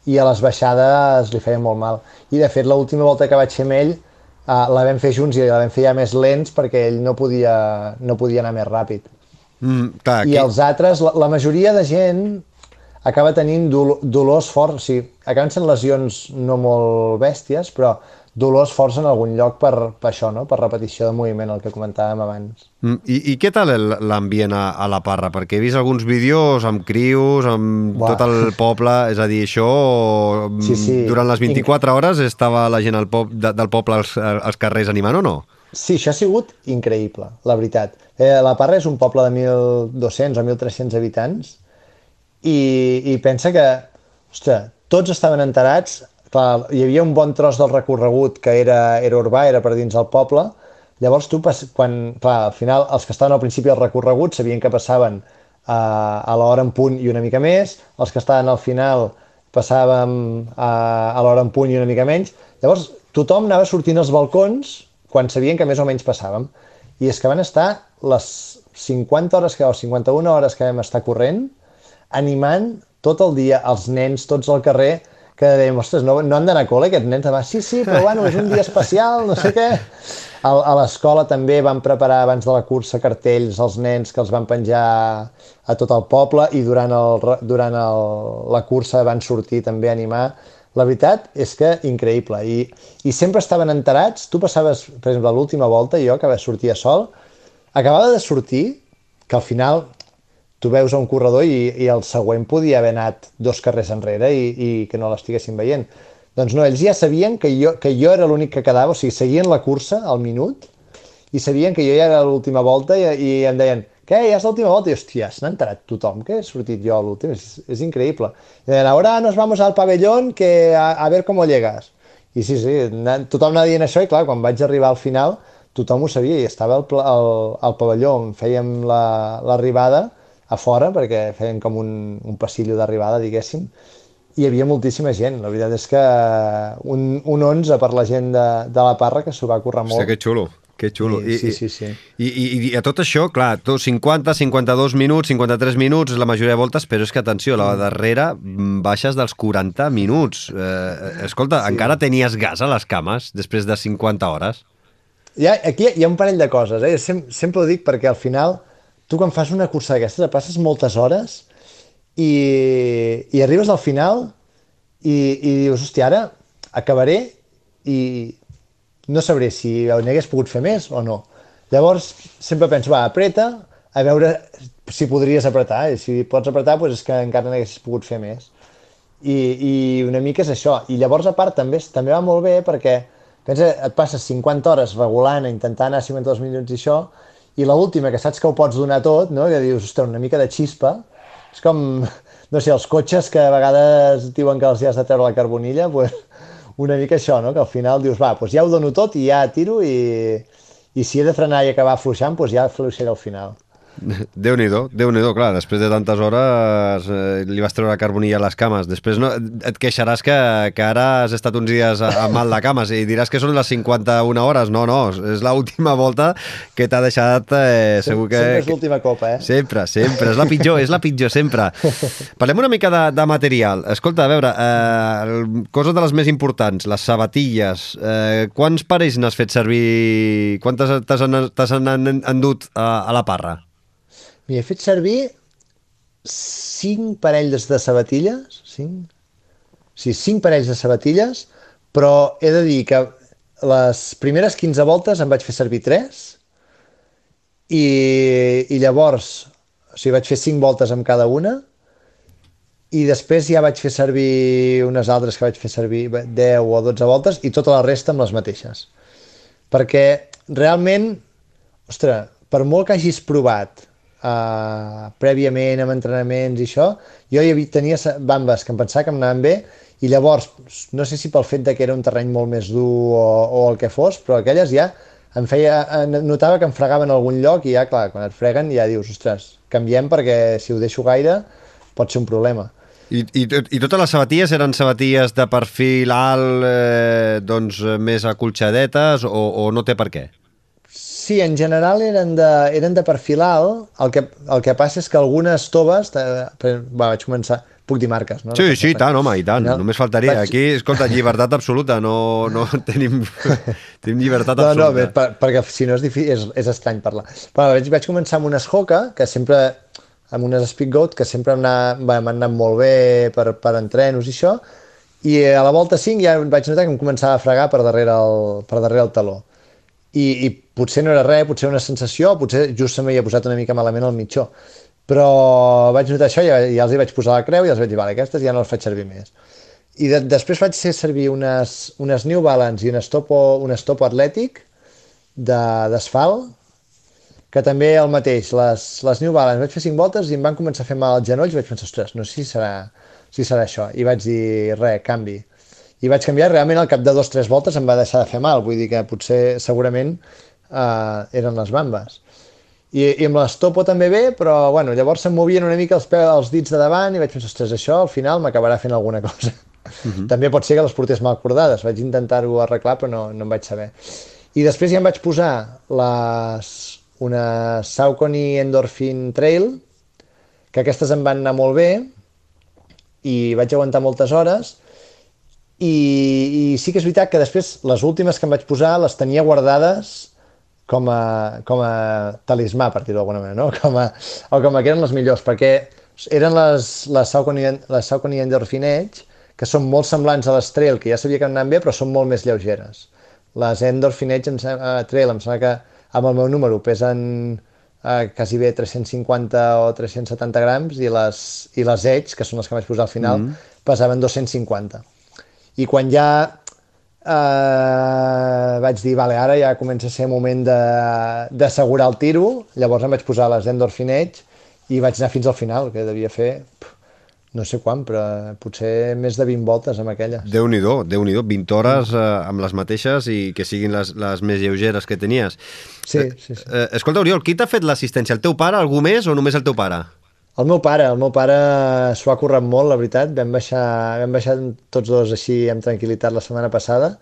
Speaker 3: i a les baixades li feia molt mal. I de fet, l'última volta que vaig fer amb ell uh, la vam fer junts i la vam fer ja més lents perquè ell no podia, no podia anar més ràpid.
Speaker 2: Mm, clar,
Speaker 3: I aquí... els altres, la, la majoria de gent acaba tenint dol dolors forts, o sigui, acaben sent lesions no molt bèsties, però dolors forts en algun lloc per, per això, no? per repetició de moviment, el que comentàvem abans.
Speaker 2: Mm, I, i què tal l'ambient a, a la Parra? Perquè he vist alguns vídeos amb crius, amb Buah. tot el poble, és a dir, això sí, sí. durant les 24 hores estava la gent al pop, de, del poble als, als carrers animant o no?
Speaker 3: Sí, això ha sigut increïble, la veritat. Eh, la Parra és un poble de 1.200 o 1.300 habitants, i, i pensa que, ostres, tots estaven enterats, clar, hi havia un bon tros del recorregut que era, era urbà, era per dins del poble, llavors tu, quan, clar, al final, els que estaven al principi del recorregut sabien que passaven a, a l'hora en punt i una mica més, els que estaven al final passàvem a, a l'hora en punt i una mica menys, llavors tothom anava sortint als balcons quan sabien que més o menys passàvem. I és que van estar les 50 hores que, o 51 hores que vam estar corrent, animant tot el dia els nens, tots al carrer, que dèiem, ostres, no, no han d'anar a col·le aquests nens demà. Sí, sí, però bueno, és un dia especial, no sé què. A, a l'escola també van preparar abans de la cursa cartells als nens que els van penjar a tot el poble i durant, el, durant el, la cursa van sortir també a animar. La veritat és que increïble. I, i sempre estaven enterats. Tu passaves, per exemple, l'última volta, jo que sortir a sol, acabava de sortir, que al final tu veus un corredor i, i el següent podia haver anat dos carrers enrere i, i que no l'estiguessin veient. Doncs no, ells ja sabien que jo, que jo era l'únic que quedava, o sigui, seguien la cursa al minut i sabien que jo ja era l'última volta i, i em deien, què, ja és l'última volta? I hòstia, s'ha enterat tothom que he sortit jo a l'últim, és, és increïble. I deien, ara nos vamos al pabellón que a, a ver cómo llegas. I sí, sí, tothom anava dient això i clar, quan vaig arribar al final tothom ho sabia i estava al, al, al pavelló on fèiem l'arribada la, a fora, perquè feien com un, un passillo d'arribada, diguéssim, i hi havia moltíssima gent. La veritat és que un, un 11 per la gent de, de la Parra que s'ho va currar molt.
Speaker 2: Hòstia, que xulo. Que xulo.
Speaker 3: I, sí, sí, sí.
Speaker 2: I, i, I a tot això, clar, tu 50, 52 minuts, 53 minuts, la majoria de voltes, però és que, atenció, la darrera mm, baixes dels 40 minuts. Eh, escolta, sí. encara tenies gas a les cames després de 50 hores?
Speaker 3: Ja, aquí hi ha un parell de coses, eh? Sem sempre ho dic perquè al final tu quan fas una cursa d'aquestes et passes moltes hores i, i arribes al final i, i dius, hòstia, ara acabaré i no sabré si n'hagués pogut fer més o no. Llavors sempre penso, va, apreta, a veure si podries apretar, i si pots apretar doncs és que encara n'haguessis pogut fer més. I, I una mica és això. I llavors, a part, també, també va molt bé perquè pensa, et passes 50 hores regulant, intentant anar a 52 minuts i això, i l última, que saps que ho pots donar tot, no? que dius, ostres, una mica de xispa, és com, no sé, els cotxes que a vegades diuen que els hi has de treure la carbonilla, pues, una mica això, no? que al final dius, va, pues ja ho dono tot i ja tiro i, i si he de frenar i acabar fluixant, pues ja fluixaré al final.
Speaker 2: Déu-n'hi-do, déu nhi déu clar, després de tantes hores eh, li vas treure carbonilla a les cames. Després no, et queixaràs que, que ara has estat uns dies a, a mal de cames i diràs que són les 51 hores. No, no, és l'última volta que t'ha deixat... Eh, segur que...
Speaker 3: Sempre és l'última copa, eh?
Speaker 2: Sempre, sempre. És la pitjor, és la pitjor, sempre. Parlem una mica de, de material. Escolta, a veure, eh, coses de les més importants, les sabatilles. Eh, quants parells n'has fet servir? Quantes t'has endut a, a la parra?
Speaker 3: M'hi he fet servir cinc parells de sabatilles, cinc? Sí, cinc parells de sabatilles, però he de dir que les primeres 15 voltes em vaig fer servir 3 i, i llavors, o sigui, vaig fer 5 voltes amb cada una i després ja vaig fer servir unes altres que vaig fer servir 10 o 12 voltes i tota la resta amb les mateixes. Perquè realment, ostres, per molt que hagis provat uh, prèviament amb entrenaments i això, jo hi havia, tenia bambes que em pensava que em anaven bé i llavors, no sé si pel fet de que era un terreny molt més dur o, o el que fos, però aquelles ja em feia, notava que em fregaven a algun lloc i ja, clar, quan et freguen ja dius, ostres, canviem perquè si ho deixo gaire pot ser un problema.
Speaker 2: I, i, I totes les sabatilles eren sabatilles de perfil alt, eh, doncs més acolxadetes o, o no té per què?
Speaker 3: Sí, en general eren de, eren de perfil alt, el que, el que passa és que algunes toves, va, vaig començar, puc dir marques, no?
Speaker 2: Sí, no sí, tant, home, i tant, no? només faltaria. Vaig... Aquí, escolta, llibertat absoluta, no, no tenim, tenim llibertat
Speaker 3: no,
Speaker 2: absoluta.
Speaker 3: No, bé, per, perquè si no és, difícil, és, és estrany parlar. Però vaig, vaig començar amb unes Hoka, que sempre, amb unes Speedgoat, que sempre m'han anat molt bé per, per entrenos i això, i a la volta 5 ja vaig notar que em començava a fregar per darrere el, per darrere el taló i, i potser no era res, potser una sensació, potser just se m'havia posat una mica malament al mitjó. Però vaig notar això ja, ja els hi vaig posar la creu i els vaig dir, vale, aquestes ja no les faig servir més. I de, després vaig fer servir unes, unes New Balance i un estopo, un estopo atlètic d'asfalt, que també el mateix, les, les New Balance, vaig fer 5 voltes i em van començar a fer mal als genolls i vaig pensar, ostres, no sé si serà, si serà això. I vaig dir, res, canvi i vaig canviar, realment al cap de dos o tres voltes em va deixar de fer mal, vull dir que potser segurament eh, eren les bambes. I, i amb l'estopo també bé, però bueno, llavors se'm movien una mica els, peus, els dits de davant i vaig pensar, ostres, això al final m'acabarà fent alguna cosa. Uh mhm. -huh. també pot ser que les portés mal acordades, vaig intentar-ho arreglar però no, no em vaig saber. I després ja em vaig posar les, una Saucony Endorphin Trail, que aquestes em van anar molt bé i vaig aguantar moltes hores, i, i sí que és veritat que després les últimes que em vaig posar les tenia guardades com a, com a talismà, per dir-ho d'alguna manera, no? com a, o com a que eren les millors, perquè eren les, les Saucony, les Saucony Endorphin Edge, que són molt semblants a les Trail, que ja sabia que anaven bé, però són molt més lleugeres. Les Endorphin Edge em sembla, Trail em sembla que amb el meu número pesen uh, quasi bé 350 o 370 grams i les, i les Edge, que són les que vaig posar al final, mm -hmm. pesaven 250 i quan ja eh, vaig dir, vale, ara ja comença a ser moment d'assegurar el tiro, llavors em vaig posar les Endorphin Edge i vaig anar fins al final, que devia fer no sé quan, però potser més de 20 voltes amb aquelles.
Speaker 2: Déu-n'hi-do, déu nhi déu 20 hores eh, amb les mateixes i que siguin les, les més lleugeres que tenies.
Speaker 3: Sí, sí, sí.
Speaker 2: Eh, escolta, Oriol, qui t'ha fet l'assistència? El teu pare, algú més o només el teu pare?
Speaker 3: El meu pare, el meu pare s'ho ha currat molt, la veritat. Vam baixar, vam baixar tots dos així amb tranquil·litat la setmana passada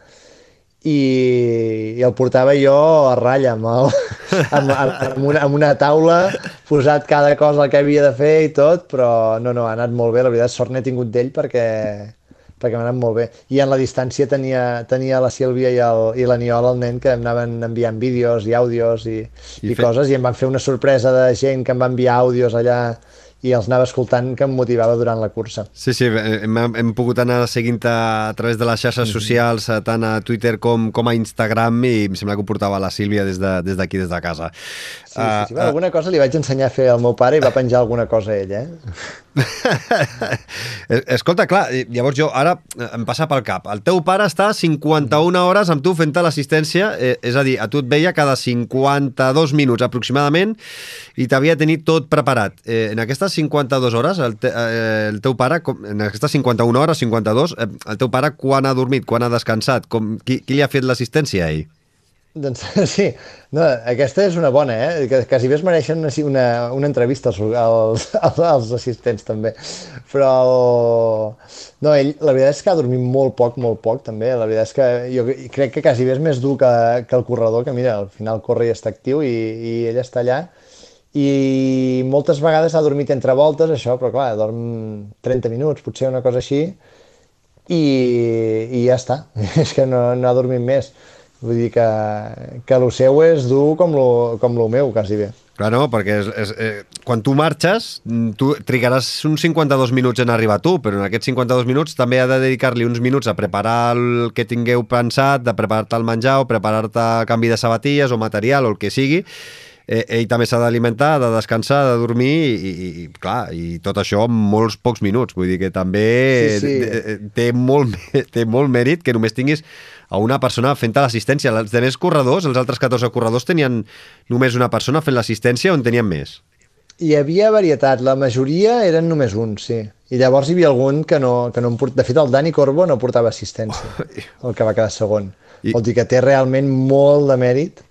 Speaker 3: i, i el portava jo a ratlla amb, el, amb, amb, una, amb una taula posat cada cosa el que havia de fer i tot, però no, no, ha anat molt bé, la veritat, sort n'he tingut d'ell perquè, perquè m'ha anat molt bé. I en la distància tenia, tenia la Sílvia i, el, i l'Aniol, el nen, que em anaven enviant vídeos i àudios i, I, i fet... coses, i em van fer una sorpresa de gent que em va enviar àudios allà i els anava escoltant que em motivava durant la cursa.
Speaker 2: Sí, sí, hem, hem pogut anar seguint a, a través de les xarxes mm -hmm. socials, tant a Twitter com, com a Instagram, i em sembla que ho portava la Sílvia des d'aquí, de, des, des de casa.
Speaker 3: Sí, sí, sí. Uh, alguna cosa li vaig ensenyar a fer al meu pare i va penjar alguna cosa a ell, eh?
Speaker 2: Escolta, clar, llavors jo ara em passa pel cap. El teu pare està 51 hores amb tu fent l'assistència, eh, és a dir, a tu et veia cada 52 minuts aproximadament i t'havia tenir tot preparat. Eh, en aquestes 52 hores, el, te, eh, el teu pare, com, en aquestes 51 hores, 52, eh, el teu pare quan ha dormit, quan ha descansat, com, qui, qui li ha fet l'assistència a ell?
Speaker 3: Doncs sí, no, aquesta és una bona, eh? Que quasi bé es mereixen una, una, una entrevista als, als, als assistents també. Però no, ell, la veritat és que ha dormit molt poc, molt poc també. La veritat és que jo crec que quasi bé és més dur que, que el corredor, que mira, al final corre i està actiu i, i ell està allà. I moltes vegades ha dormit entre voltes, això, però clar, dorm 30 minuts, potser una cosa així, i, i ja està. és que no, no ha dormit més Vull dir que, que el seu és dur com lo, com lo meu, quasi bé.
Speaker 2: Clar, no, perquè és, és, eh, quan tu marxes, tu trigaràs uns 52 minuts en arribar tu, però en aquests 52 minuts també ha de dedicar-li uns minuts a preparar el que tingueu pensat, de preparar-te el menjar o preparar-te canvi de sabatilles o material o el que sigui, eh, ell també s'ha d'alimentar, de descansar, de dormir i, i, i, clar, i tot això en molts pocs minuts. Vull dir que també sí, sí. Té, molt, té molt mèrit que només tinguis a una persona fent l'assistència. Els altres corredors, els altres 14 corredors, tenien només una persona fent l'assistència o en tenien més?
Speaker 3: Hi havia varietat, la majoria eren només un, sí. I llavors hi havia algun que no, que no em port... De fet, el Dani Corbo no portava assistència, el que va quedar segon. I... Vol dir que té realment molt de mèrit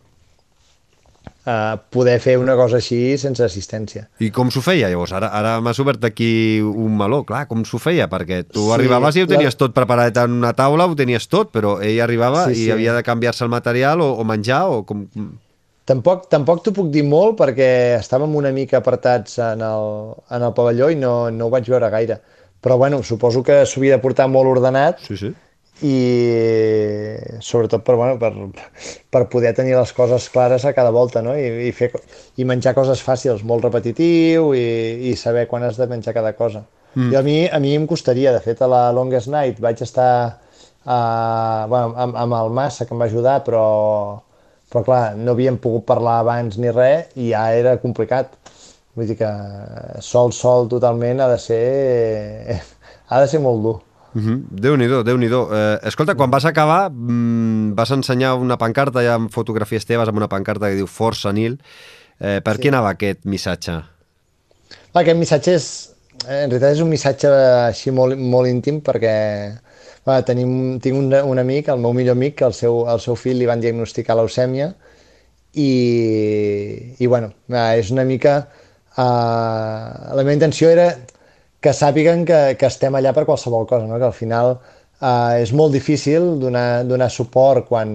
Speaker 3: uh, poder fer una cosa així sense assistència.
Speaker 2: I com s'ho feia, llavors? Ara, ara m'has obert aquí un meló, clar, com s'ho feia? Perquè tu sí, arribaves i ho tenies la... tot preparat en una taula, ho tenies tot, però ell arribava sí, i sí. havia de canviar-se el material o, o menjar o com...
Speaker 3: Tampoc, tampoc t'ho puc dir molt perquè estàvem una mica apartats en el, en el pavelló i no, no ho vaig veure gaire. Però bueno, suposo que s'havia de portar molt ordenat
Speaker 2: sí, sí
Speaker 3: i sobretot per, bueno, per, per poder tenir les coses clares a cada volta no? I, i, fer, i menjar coses fàcils, molt repetitiu i, i saber quan has de menjar cada cosa. Mm. I a mi, a mi em costaria, de fet a la Longest Night vaig estar uh, bueno, amb, amb el Massa que em va ajudar però, però clar, no havíem pogut parlar abans ni res i ja era complicat. Vull dir que sol, sol totalment ha de ser, ha de ser molt dur.
Speaker 2: Uh -huh. Déu-n'hi-do, déu nhi déu eh, Escolta, quan vas acabar mmm, vas ensenyar una pancarta, ja amb fotografies teves, amb una pancarta que diu Força Nil. Eh, per sí. què anava aquest missatge?
Speaker 3: Va, aquest missatge és, en realitat és un missatge així molt, molt íntim perquè va, tenim, tinc un, un amic, el meu millor amic, que el seu, el seu fill li van diagnosticar leucèmia i, i bueno, és una mica... Uh, la meva intenció era que sàpiguen que, que estem allà per qualsevol cosa, no? que al final eh, és molt difícil donar, donar suport quan,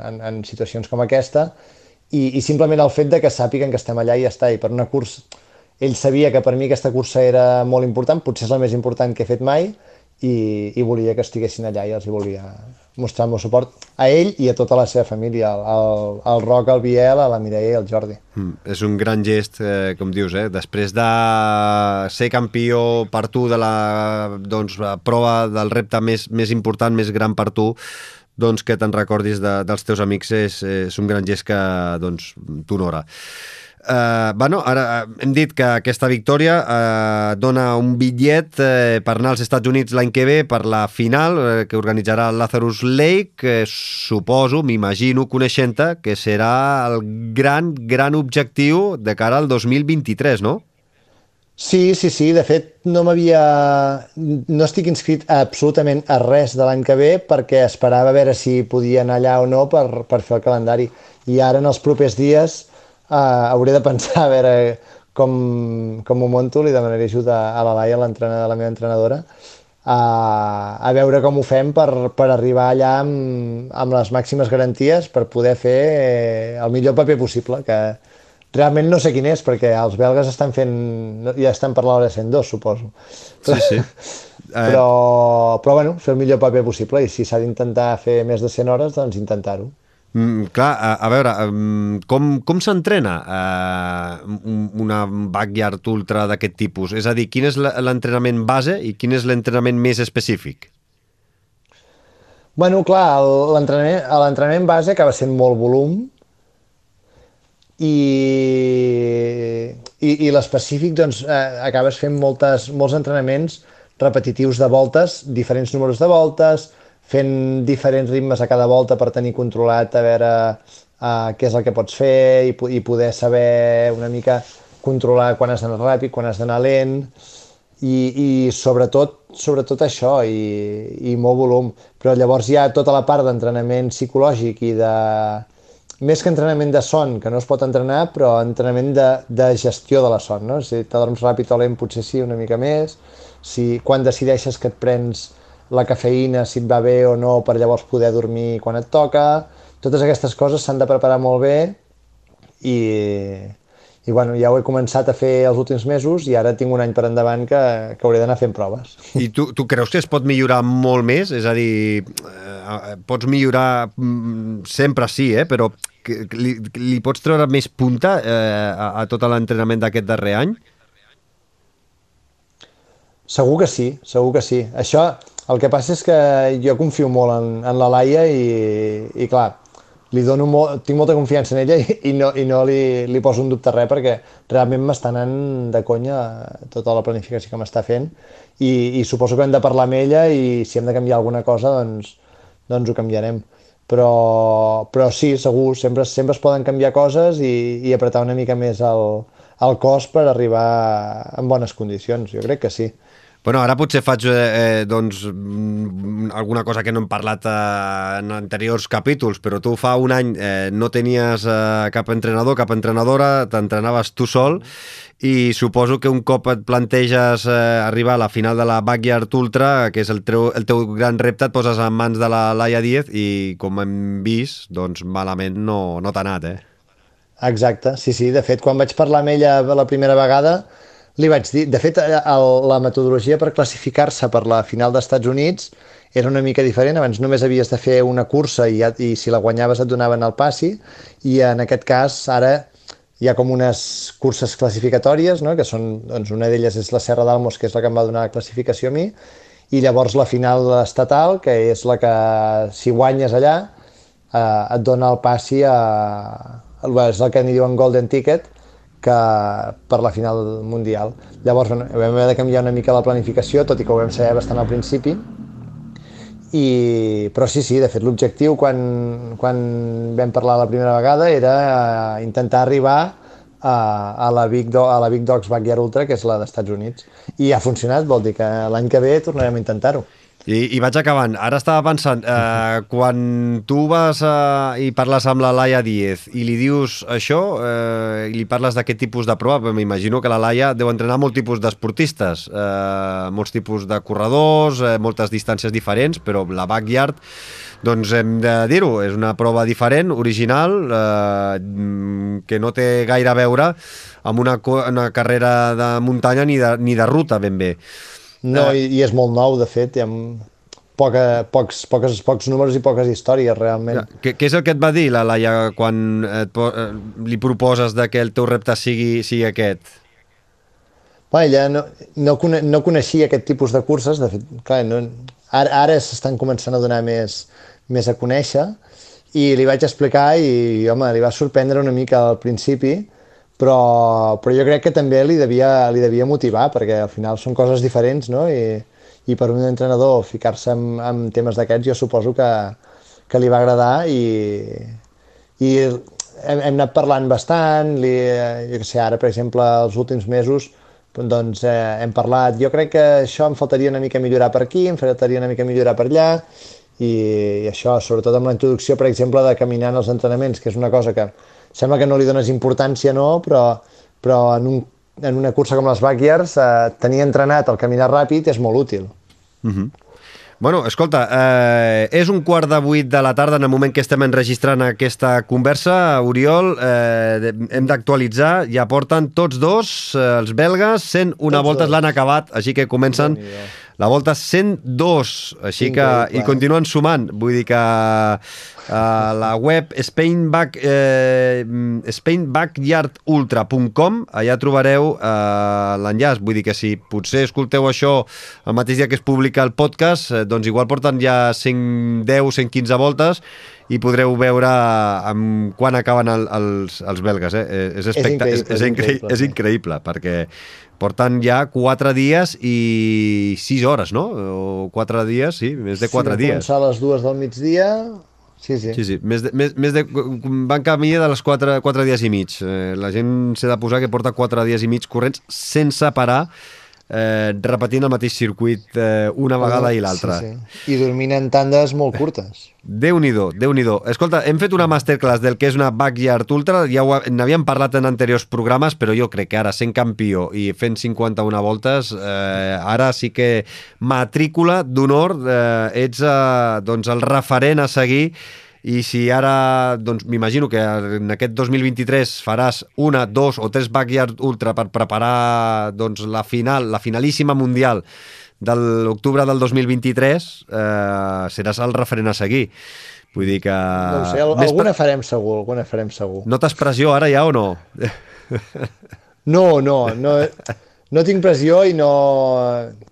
Speaker 3: en, en situacions com aquesta i, i simplement el fet de que sàpiguen que estem allà i ja està, i per una cursa ell sabia que per mi aquesta cursa era molt important, potser és la més important que he fet mai i, i volia que estiguessin allà i els hi volia mostrar el meu suport a ell i a tota la seva família, al, al Roc, al Biel, a la Mireia i al Jordi.
Speaker 2: Mm, és un gran gest, eh, com dius, eh? després de ser campió per tu de la doncs, prova del repte més, més important, més gran per tu, doncs que te'n recordis de, dels teus amics és, és un gran gest que doncs, t'honora. Uh, bueno, ara uh, hem dit que aquesta victòria uh, dona un bitllet uh, per anar als Estats Units l'any que ve per la final uh, que organitzarà el Lazarus Lake, que suposo, m'imagino, coneixent que serà el gran, gran objectiu de cara al 2023, no?
Speaker 3: Sí, sí, sí. De fet, no m'havia... No estic inscrit absolutament a res de l'any que ve perquè esperava a veure si podia anar allà o no per, per fer el calendari. I ara, en els propers dies, uh, hauré de pensar a veure com, com ho monto, li demanaré ajuda a la Laia, la meva entrenadora, a, a veure com ho fem per, per arribar allà amb, amb les màximes garanties per poder fer eh, el millor paper possible, que realment no sé quin és, perquè els belgues estan fent, ja estan per l'hora 102, suposo.
Speaker 2: Sí, sí.
Speaker 3: però, però bueno, fer el millor paper possible i si s'ha d'intentar fer més de 100 hores, doncs intentar-ho.
Speaker 2: Mm, clar, a, a veure, com, com s'entrena uh, una backyard ultra d'aquest tipus? És a dir, quin és l'entrenament base i quin és l'entrenament més específic?
Speaker 3: Bueno, clar, l'entrenament base acaba sent molt volum i, i, i l'específic doncs, eh, acabes fent moltes, molts entrenaments repetitius de voltes, diferents números de voltes, fent diferents ritmes a cada volta per tenir controlat a veure uh, què és el que pots fer i, i poder saber una mica controlar quan has d'anar ràpid, quan has d'anar lent i, i sobretot, sobretot això i, i molt volum. Però llavors hi ha tota la part d'entrenament psicològic i de, més que entrenament de son, que no es pot entrenar, però entrenament de, de gestió de la son, no? Si t'adorms ràpid o lent, potser sí, una mica més. Si quan decideixes que et prens la cafeïna, si et va bé o no, per llavors poder dormir quan et toca. Totes aquestes coses s'han de preparar molt bé i, i bueno, ja ho he començat a fer els últims mesos i ara tinc un any per endavant que, que hauré d'anar fent proves.
Speaker 2: I tu, tu creus que es pot millorar molt més? És a dir, eh, pots millorar mm, sempre sí, eh? però li, li pots treure més punta eh, a, a tot l'entrenament d'aquest darrer any?
Speaker 3: Segur que sí, segur que sí. Això, el que passa és que jo confio molt en, en la Laia i, i clar, li dono molt, tinc molta confiança en ella i, i no, i no li, li poso un dubte res perquè realment m'està anant de conya tota la planificació que m'està fent i, i suposo que hem de parlar amb ella i si hem de canviar alguna cosa doncs, doncs ho canviarem. Però, però sí, segur, sempre, sempre es poden canviar coses i, i apretar una mica més el, el cos per arribar en bones condicions, jo crec que sí.
Speaker 2: Bueno, ara potser faig eh, eh, doncs, mm, alguna cosa que no hem parlat eh, en anteriors capítols, però tu fa un any eh, no tenies eh, cap entrenador, cap entrenadora, t'entrenaves tu sol i suposo que un cop et planteges eh, arribar a la final de la Backyard Ultra, que és el teu, el teu gran repte, et poses en mans de la Laia Díez i, com hem vist, doncs malament no, no t'ha anat, eh?
Speaker 3: Exacte, sí, sí. De fet, quan vaig parlar amb ella la primera vegada, li vaig dir, de fet, el, la metodologia per classificar-se per la final d'Estats Units era una mica diferent, abans només havies de fer una cursa i, i si la guanyaves et donaven el passi, i en aquest cas ara hi ha com unes curses classificatòries, no? que són, doncs una d'elles és la Serra d'Almos, que és la que em va donar la classificació a mi, i llavors la final estatal, que és la que, si guanyes allà, eh, et dona el passi a... És el que n'hi diuen Golden Ticket, que per la final mundial. Llavors vam haver de canviar una mica la planificació, tot i que ho vam saber bastant al principi, i, però sí, sí, de fet l'objectiu quan, quan vam parlar la primera vegada era intentar arribar a, a, la Big Do, a la Big Dogs Backyard Ultra, que és la d'Estats Units. I ha funcionat, vol dir que l'any que ve tornarem a intentar-ho.
Speaker 2: I, I vaig acabant. Ara estava pensant, eh, quan tu vas eh, i parles amb la Laia Díez i li dius això, eh, i li parles d'aquest tipus de prova, m'imagino que la Laia deu entrenar molt tipus d'esportistes, eh, molts tipus de corredors, eh, moltes distàncies diferents, però la backyard, doncs hem de dir-ho, és una prova diferent, original, eh, que no té gaire a veure amb una, una carrera de muntanya ni de, ni de ruta ben bé.
Speaker 3: No, eh... i, i és molt nou, de fet, hi ha poca, pocs, poques, pocs números i poques històries, realment.
Speaker 2: Què, què és el que et va dir la Laia quan et, eh, li proposes de que el teu repte sigui, sigui aquest?
Speaker 3: Bé, ella no, no, cone, no coneixia aquest tipus de curses, de fet, clar, no, ara, ara s'estan començant a donar més, més a conèixer, i li vaig explicar i, home, li va sorprendre una mica al principi, però, però jo crec que també li devia, li devia motivar, perquè al final són coses diferents, no? I, i per un entrenador ficar-se en, en temes d'aquests jo suposo que, que li va agradar i, i hem, hem anat parlant bastant, li, jo que sé, ara per exemple els últims mesos doncs eh, hem parlat, jo crec que això em faltaria una mica millorar per aquí, em faltaria una mica millorar per allà i, i això, sobretot amb la introducció per exemple de caminar en els entrenaments, que és una cosa que sembla que no li dones importància, no? però, però en, un, en una cursa com les backyards, eh, tenir entrenat el caminar ràpid és molt útil.
Speaker 2: Mhm. -huh. Bueno, escolta, eh, és un quart de vuit de la tarda en el moment que estem enregistrant aquesta conversa. Oriol, eh, hem d'actualitzar, ja porten tots dos, eh, els belgues, 101 tots voltes l'han acabat, així que comencen La volta 102, així que...
Speaker 3: Increïble,
Speaker 2: I
Speaker 3: eh?
Speaker 2: continuen sumant. Vull dir que uh, la web Spainback, eh, spainbackyardultra.com allà trobareu uh, l'enllaç. Vull dir que si potser escolteu això el mateix dia que es publica el podcast, eh, doncs igual porten ja 110, 115 voltes i podreu veure amb quan acaben el, els, els belgues. Eh? Eh, És, especta
Speaker 3: increïble,
Speaker 2: és, és,
Speaker 3: és
Speaker 2: increïble,
Speaker 3: increïble,
Speaker 2: és increïble, perquè porten ja 4 dies i 6 hores, no? O 4 dies, sí, més de 4
Speaker 3: sí,
Speaker 2: dies.
Speaker 3: començar a les dues del migdia... Sí, sí.
Speaker 2: Sí, sí, més de, més, més de, van camí de les 4, 4 dies i mig. Eh, la gent s'ha de posar que porta 4 dies i mig corrents sense parar, eh, repetint el mateix circuit eh, una vegada i l'altra.
Speaker 3: Sí, sí. I dormint en tandes molt curtes.
Speaker 2: Déu-n'hi-do, déu nhi déu Escolta, hem fet una masterclass del que és una Backyard Ultra, ja ho ha- n'havíem parlat en anteriors programes, però jo crec que ara, sent campió i fent 51 voltes, eh, ara sí que matrícula d'honor, eh, ets eh, doncs el referent a seguir i si ara, doncs m'imagino que en aquest 2023 faràs una, dos o tres Backyard Ultra per preparar doncs, la final, la finalíssima mundial de l'octubre del 2023 eh, seràs el referent a seguir. Vull dir que...
Speaker 3: No sé, al- alguna
Speaker 2: pre-
Speaker 3: farem segur, alguna farem segur.
Speaker 2: Notes pressió ara ja o no?
Speaker 3: No, no, no, no tinc pressió i no...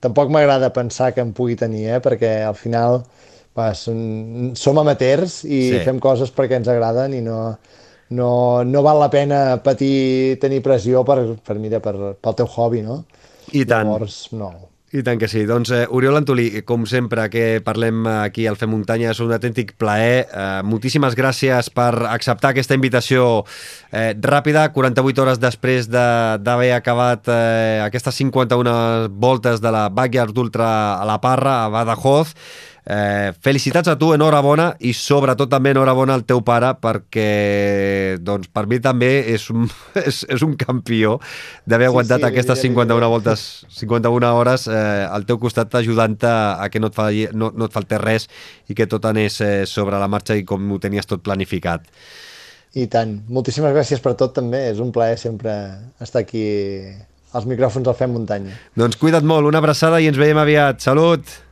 Speaker 3: Tampoc m'agrada pensar que em pugui tenir, eh? perquè al final va, som, som amateurs i Sí. fem coses perquè ens agraden i no, no, no val la pena patir, tenir pressió per, per, mira, per, pel teu hobby, no?
Speaker 2: I tant.
Speaker 3: Llavors, no.
Speaker 2: I tant que sí. Doncs, eh, Oriol Antolí, com sempre que parlem aquí al Fem Muntanya, és un autèntic plaer. Eh, moltíssimes gràcies per acceptar aquesta invitació eh, ràpida, 48 hores després de- d'haver acabat eh, aquestes 51 voltes de la Backyard Ultra a la Parra, a Badajoz. Eh, felicitats a tu, enhorabona, i sobretot també enhorabona al teu pare, perquè doncs, per mi també és un, és, és un campió d'haver
Speaker 3: Sí,
Speaker 2: aguantat
Speaker 3: sí,
Speaker 2: aquestes
Speaker 3: li diré, li
Speaker 2: 51
Speaker 3: diré.
Speaker 2: voltes, 51 hores eh, al teu costat ajudant-te a que no et, falli, no, no et faltés res i que tot anés eh, sobre la marxa i com ho tenies tot planificat.
Speaker 3: I tant. Moltíssimes gràcies per tot també. És un plaer sempre estar aquí als micròfons del Fem Muntanya.
Speaker 2: Doncs cuida't molt, una abraçada i ens veiem aviat. Salut!